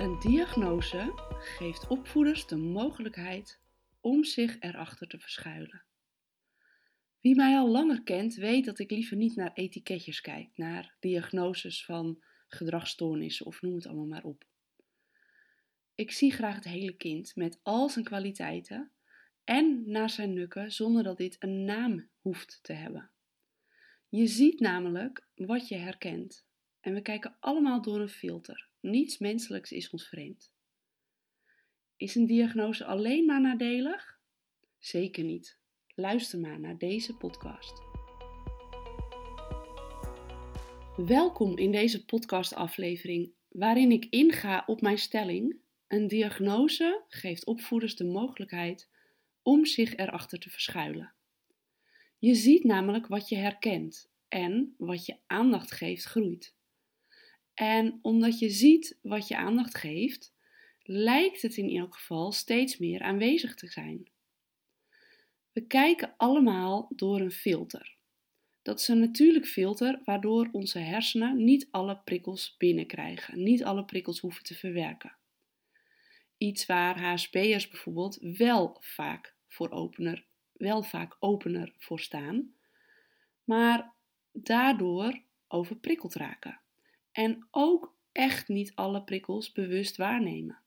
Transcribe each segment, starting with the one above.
Een diagnose geeft opvoeders de mogelijkheid om zich erachter te verschuilen. Wie mij al langer kent, weet dat ik liever niet naar etiketjes kijk, naar diagnoses van gedragsstoornissen of noem het allemaal maar op. Ik zie graag het hele kind met al zijn kwaliteiten en naar zijn nukken zonder dat dit een naam hoeft te hebben. Je ziet namelijk wat je herkent en we kijken allemaal door een filter. Niets menselijks is ons vreemd. Is een diagnose alleen maar nadelig? Zeker niet. Luister maar naar deze podcast. Welkom in deze podcastaflevering waarin ik inga op mijn stelling: een diagnose geeft opvoeders de mogelijkheid om zich erachter te verschuilen. Je ziet namelijk wat je herkent en wat je aandacht geeft groeit. En omdat je ziet wat je aandacht geeft, lijkt het in elk geval steeds meer aanwezig te zijn. We kijken allemaal door een filter. Dat is een natuurlijk filter waardoor onze hersenen niet alle prikkels binnenkrijgen, niet alle prikkels hoeven te verwerken. Iets waar HSP'ers bijvoorbeeld wel vaak voor opener, wel vaak opener voor staan, maar daardoor overprikkeld raken en ook echt niet alle prikkels bewust waarnemen.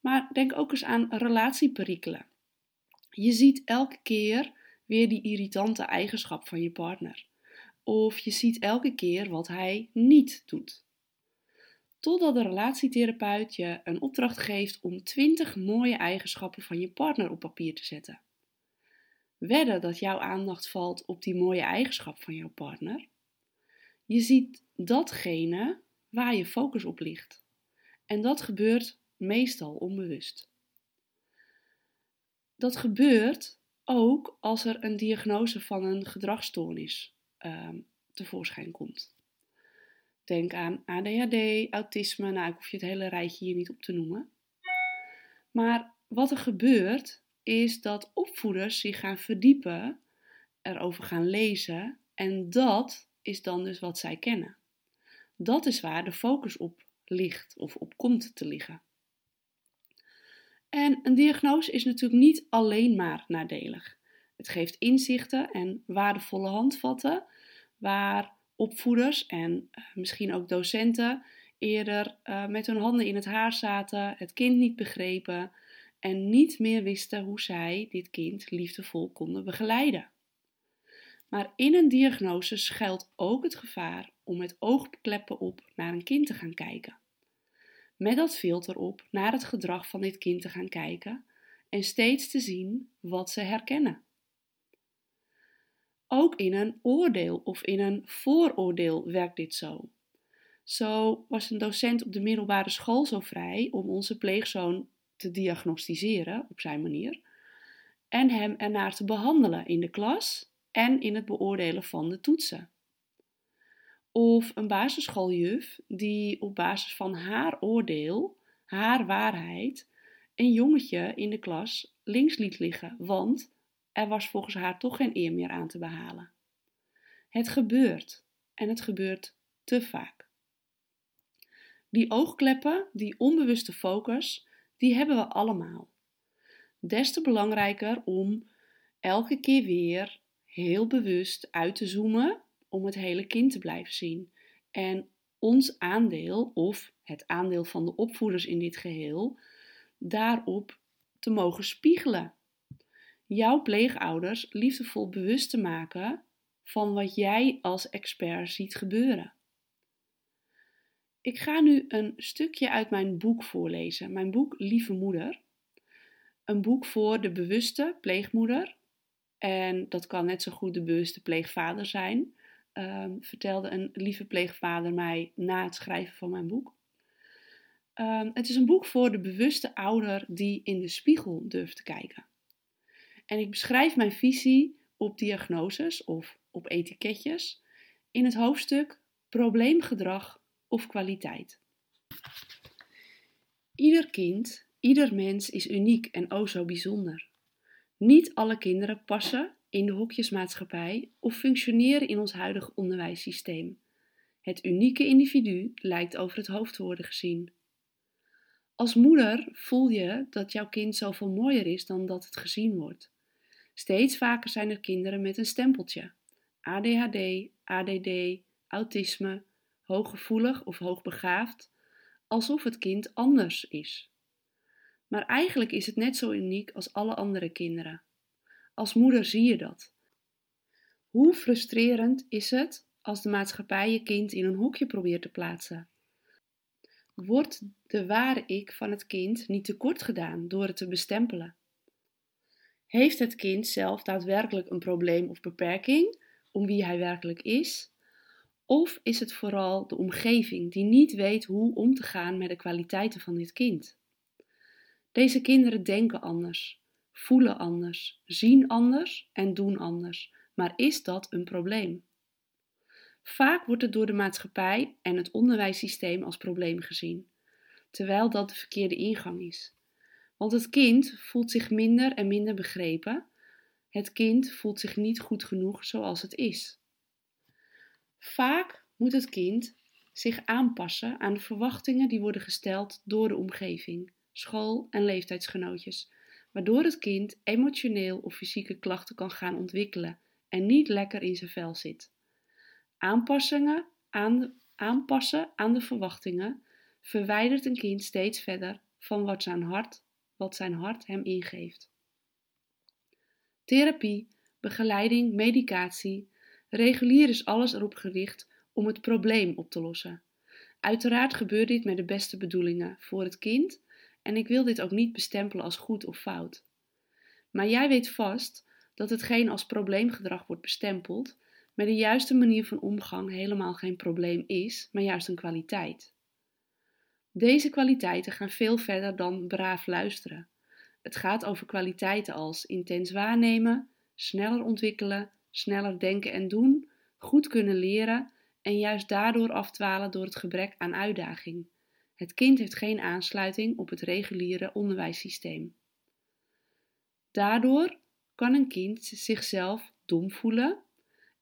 Maar denk ook eens aan relatieperikelen. Je ziet elke keer weer die irritante eigenschap van je partner. Of je ziet elke keer wat hij niet doet. Totdat de relatietherapeut je een opdracht geeft om 20 mooie eigenschappen van je partner op papier te zetten. Wedden dat jouw aandacht valt op die mooie eigenschap van jouw partner. Je ziet datgene waar je focus op ligt. En dat gebeurt meestal onbewust. Dat gebeurt ook als er een diagnose van een gedragsstoornis uh, tevoorschijn komt. Denk aan ADHD, autisme, nou ik hoef je het hele rijtje hier niet op te noemen. Maar wat er gebeurt is dat opvoeders zich gaan verdiepen, erover gaan lezen en dat is dan dus wat zij kennen. Dat is waar de focus op ligt of op komt te liggen. En een diagnose is natuurlijk niet alleen maar nadelig. Het geeft inzichten en waardevolle handvatten waar opvoeders en eh, misschien ook docenten eerder uh, met hun handen in het haar zaten, het kind niet begrepen en niet meer wisten hoe zij dit kind liefdevol konden begeleiden. Maar in een diagnose schuilt ook het gevaar om met oogkleppen op naar een kind te gaan kijken. Met dat filter op naar het gedrag van dit kind te gaan kijken en steeds te zien wat ze herkennen. Ook in een oordeel of in een vooroordeel werkt dit zo. Zo was een docent op de middelbare school zo vrij om onze pleegzoon te diagnosticeren op zijn manier en hem ernaar te behandelen in de klas en in het beoordelen van de toetsen. Of een basisschooljuf die op basis van haar oordeel, haar waarheid, een jongetje in de klas links liet liggen, want er was volgens haar toch geen eer meer aan te behalen. Het gebeurt en het gebeurt te vaak. Die oogkleppen, die onbewuste focus, die hebben we allemaal. Des te belangrijker om elke keer weer heel bewust uit te zoomen om het hele kind te blijven zien. En ons aandeel, of het aandeel van de opvoeders in dit geheel, daarop te mogen spiegelen. Jouw pleegouders liefdevol bewust te maken van wat jij als expert ziet gebeuren. Ik ga nu een stukje uit mijn boek voorlezen, mijn boek Lieve Moeder. Een boek voor de bewuste pleegmoeder en dat kan net zo goed de bewuste pleegvader zijn, um, vertelde een lieve pleegvader mij na het schrijven van mijn boek. Um, het is een boek voor de bewuste ouder die in de spiegel durft te kijken. En ik beschrijf mijn visie op diagnoses of op etiketjes in het hoofdstuk Probleemgedrag of kwaliteit. Ieder kind, ieder mens is uniek en o zo bijzonder. Niet alle kinderen passen in de hokjesmaatschappij of functioneren in ons huidige onderwijssysteem. Het unieke individu lijkt over het hoofd te worden gezien. Als moeder voel je dat jouw kind zoveel mooier is dan dat het gezien wordt. Steeds vaker zijn er kinderen met een stempeltje. ADHD, ADD, autisme, hooggevoelig of hoogbegaafd, alsof het kind anders is. Maar eigenlijk is het net zo uniek als alle andere kinderen. Als moeder zie je dat. Hoe frustrerend is het als de maatschappij je kind in een hokje probeert te plaatsen? Wordt de ware ik van het kind niet tekort gedaan door het te bestempelen? Heeft het kind zelf daadwerkelijk een probleem of beperking om wie hij werkelijk is? Of is het vooral de omgeving die niet weet hoe om te gaan met de kwaliteiten van dit kind? Deze kinderen denken anders, voelen anders, zien anders en doen anders. Maar is dat een probleem? Vaak wordt het door de maatschappij en het onderwijssysteem als probleem gezien, terwijl dat de verkeerde ingang is. Want het kind voelt zich minder en minder begrepen. Het kind voelt zich niet goed genoeg zoals het is. Vaak moet het kind zich aanpassen aan de verwachtingen die worden gesteld door de omgeving, school en leeftijdsgenootjes, waardoor het kind emotioneel of fysieke klachten kan gaan ontwikkelen en niet lekker in zijn vel zit. Aanpassingen aan aanpassen aan de verwachtingen verwijdert een kind steeds verder van wat zijn hart, wat zijn hart hem ingeeft. Therapie, begeleiding, medicatie, regulier is alles erop gericht om het probleem op te lossen. Uiteraard gebeurt dit met de beste bedoelingen voor het kind en ik wil dit ook niet bestempelen als goed of fout. Maar jij weet vast dat hetgeen als probleemgedrag wordt bestempeld, met de juiste manier van omgang helemaal geen probleem is, maar juist een kwaliteit. Deze kwaliteiten gaan veel verder dan braaf luisteren. Het gaat over kwaliteiten als intens waarnemen, sneller ontwikkelen, sneller denken en doen, goed kunnen leren en juist daardoor afdwalen door het gebrek aan uitdaging. Het kind heeft geen aansluiting op het reguliere onderwijssysteem. Daardoor kan een kind zichzelf dom voelen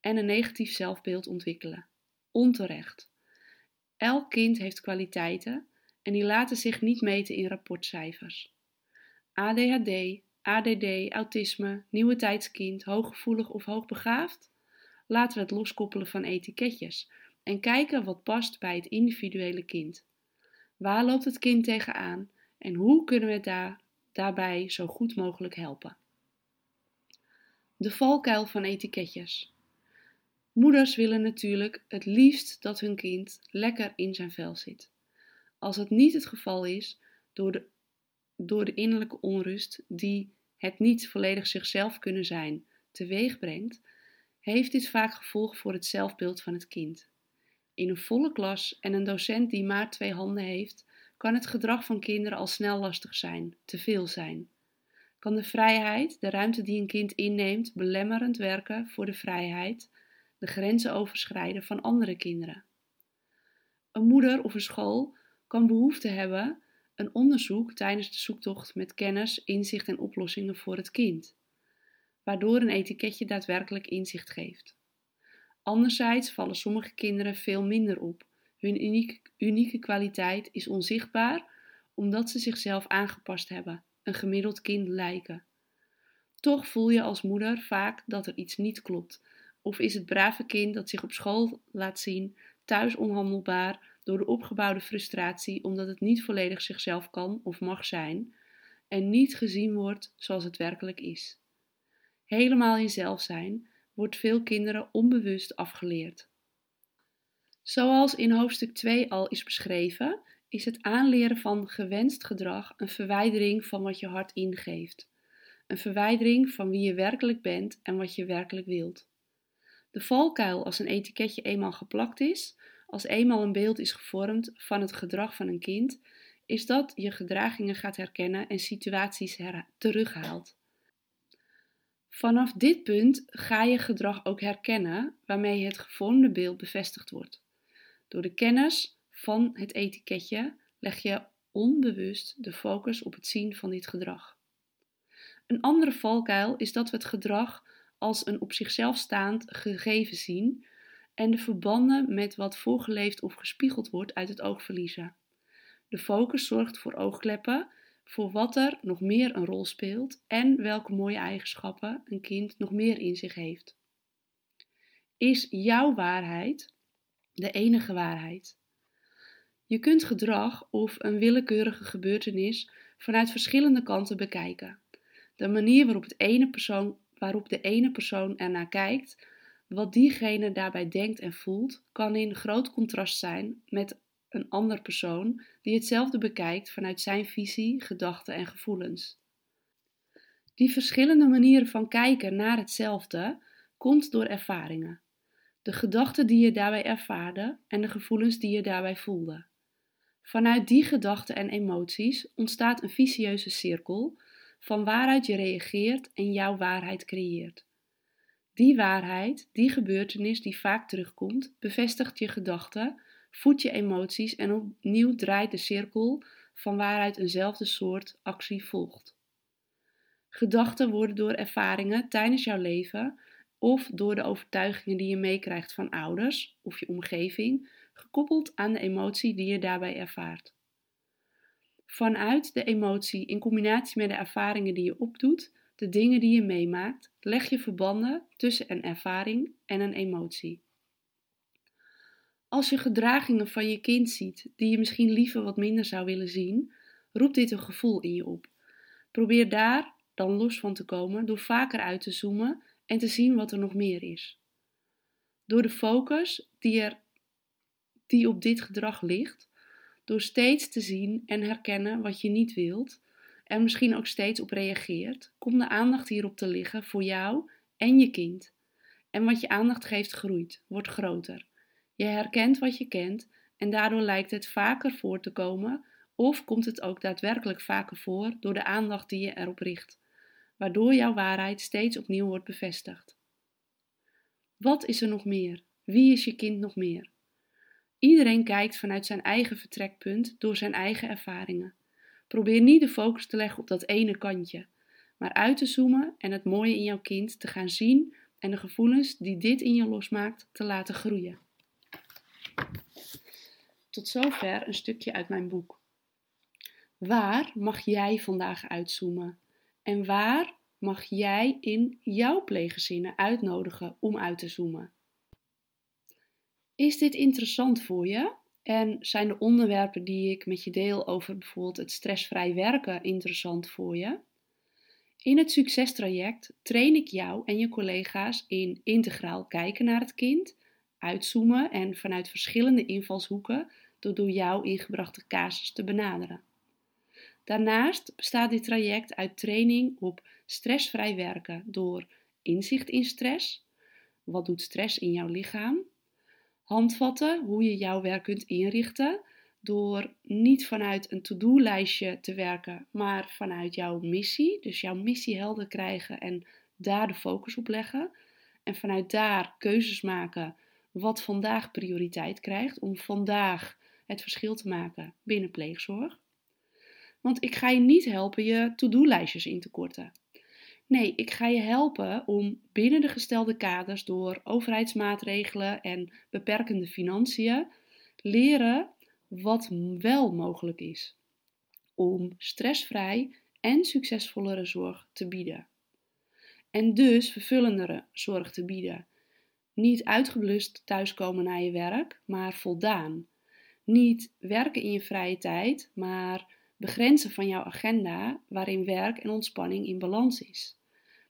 en een negatief zelfbeeld ontwikkelen. Onterecht. Elk kind heeft kwaliteiten en die laten zich niet meten in rapportcijfers. ADHD, ADD, autisme, nieuwe tijdskind, hooggevoelig of hoogbegaafd? Laten we het loskoppelen van etiketjes en kijken wat past bij het individuele kind. Waar loopt het kind tegenaan en hoe kunnen we het daar, daarbij zo goed mogelijk helpen? De valkuil van etiketjes. Moeders willen natuurlijk het liefst dat hun kind lekker in zijn vel zit. Als het niet het geval is, door de, door de innerlijke onrust die het niet volledig zichzelf kunnen zijn teweeg brengt, heeft dit vaak gevolg voor het zelfbeeld van het kind. In een volle klas en een docent die maar twee handen heeft, kan het gedrag van kinderen al snel lastig zijn, te veel zijn. Kan de vrijheid, de ruimte die een kind inneemt, belemmerend werken voor de vrijheid, de grenzen overschrijden van andere kinderen. Een moeder of een school kan behoefte hebben een onderzoek tijdens de zoektocht met kennis, inzicht en oplossingen voor het kind, waardoor een etiketje daadwerkelijk inzicht geeft. Anderzijds vallen sommige kinderen veel minder op. Hun unieke, unieke kwaliteit is onzichtbaar omdat ze zichzelf aangepast hebben, een gemiddeld kind lijken. Toch voel je als moeder vaak dat er iets niet klopt, of is het brave kind dat zich op school laat zien thuis onhandelbaar door de opgebouwde frustratie omdat het niet volledig zichzelf kan of mag zijn en niet gezien wordt zoals het werkelijk is. Helemaal in zelf zijn wordt veel kinderen onbewust afgeleerd. Zoals in hoofdstuk 2 al is beschreven, is het aanleren van gewenst gedrag een verwijdering van wat je hart ingeeft. Een verwijdering van wie je werkelijk bent en wat je werkelijk wilt. De valkuil als een etiketje eenmaal geplakt is, als eenmaal een beeld is gevormd van het gedrag van een kind, is dat je gedragingen gaat herkennen en situaties terughaalt. Vanaf dit punt ga je gedrag ook herkennen waarmee het gevormde beeld bevestigd wordt. Door de kennis van het etiketje leg je onbewust de focus op het zien van dit gedrag. Een andere valkuil is dat we het gedrag als een op zichzelf staand gegeven zien en de verbanden met wat voorgeleefd of gespiegeld wordt uit het oog verliezen. De focus zorgt voor oogkleppen voor wat er nog meer een rol speelt en welke mooie eigenschappen een kind nog meer in zich heeft. Is jouw waarheid de enige waarheid? Je kunt gedrag of een willekeurige gebeurtenis vanuit verschillende kanten bekijken. De manier waarop, het ene persoon, waarop de ene persoon ernaar kijkt, wat diegene daarbij denkt en voelt, kan in groot contrast zijn met een ander persoon die hetzelfde bekijkt vanuit zijn visie, gedachten en gevoelens. Die verschillende manieren van kijken naar hetzelfde komt door ervaringen. De gedachten die je daarbij ervaarde en de gevoelens die je daarbij voelde. Vanuit die gedachten en emoties ontstaat een vicieuze cirkel van waaruit je reageert en jouw waarheid creëert. Die waarheid, die gebeurtenis die vaak terugkomt, bevestigt je gedachten, voedt je emoties en opnieuw draait de cirkel van waaruit eenzelfde soort actie volgt. Gedachten worden door ervaringen tijdens jouw leven of door de overtuigingen die je meekrijgt van ouders of je omgeving gekoppeld aan de emotie die je daarbij ervaart. Vanuit de emotie in combinatie met de ervaringen die je opdoet, de dingen die je meemaakt, leg je verbanden tussen een ervaring en een emotie. Als je gedragingen van je kind ziet die je misschien liever wat minder zou willen zien, roept dit een gevoel in je op. Probeer daar dan los van te komen door vaker uit te zoomen en te zien wat er nog meer is. Door de focus die, er, die op dit gedrag ligt, door steeds te zien en herkennen wat je niet wilt en misschien ook steeds op reageert, komt de aandacht hierop te liggen voor jou en je kind. En wat je aandacht geeft groeit, wordt groter. Je herkent wat je kent en daardoor lijkt het vaker voor te komen of komt het ook daadwerkelijk vaker voor door de aandacht die je erop richt, waardoor jouw waarheid steeds opnieuw wordt bevestigd. Wat is er nog meer? Wie is je kind nog meer? Iedereen kijkt vanuit zijn eigen vertrekpunt door zijn eigen ervaringen. Probeer niet de focus te leggen op dat ene kantje, maar uit te zoomen en het mooie in jouw kind te gaan zien en de gevoelens die dit in je losmaakt te laten groeien. Tot zover een stukje uit mijn boek. Waar mag jij vandaag uitzoomen? En waar mag jij in jouw pleeggezinnen uitnodigen om uit te zoomen? Is dit interessant voor je? En zijn de onderwerpen die ik met je deel over bijvoorbeeld het stressvrij werken interessant voor je? In het succestraject train ik jou en je collega's in integraal kijken naar het kind, uitzoomen en vanuit verschillende invalshoeken door door jou ingebrachte casus te benaderen. Daarnaast bestaat dit traject uit training op stressvrij werken door inzicht in stress. Wat doet stress in jouw lichaam? Handvatten hoe je jouw werk kunt inrichten door niet vanuit een to-do-lijstje te werken, maar vanuit jouw missie. Dus jouw missie helder krijgen en daar de focus op leggen. En vanuit daar keuzes maken wat vandaag prioriteit krijgt om vandaag het verschil te maken binnen pleegzorg. Want ik ga je niet helpen je to-do-lijstjes in te korten. Nee, ik ga je helpen om binnen de gestelde kaders door overheidsmaatregelen en beperkende financiën leren wat wel mogelijk is om stressvrij en succesvollere zorg te bieden. En dus vervullendere zorg te bieden. Niet uitgeblust thuiskomen naar je werk, maar voldaan. Niet werken in je vrije tijd, maar begrenzen van jouw agenda waarin werk en ontspanning in balans is.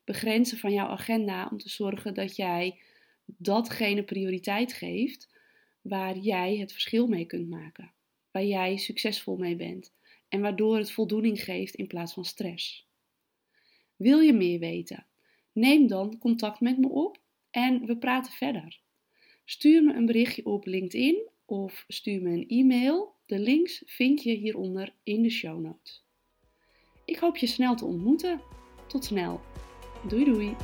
Begrenzen van jouw agenda om te zorgen dat jij datgene prioriteit geeft waar jij het verschil mee kunt maken, waar jij succesvol mee bent en waardoor het voldoening geeft in plaats van stress. Wil je meer weten? Neem dan contact met me op en we praten verder. Stuur me een berichtje op LinkedIn of stuur me een e-mail. De links vind je hieronder in de show notes. Ik hoop je snel te ontmoeten. Tot snel. Doei doei.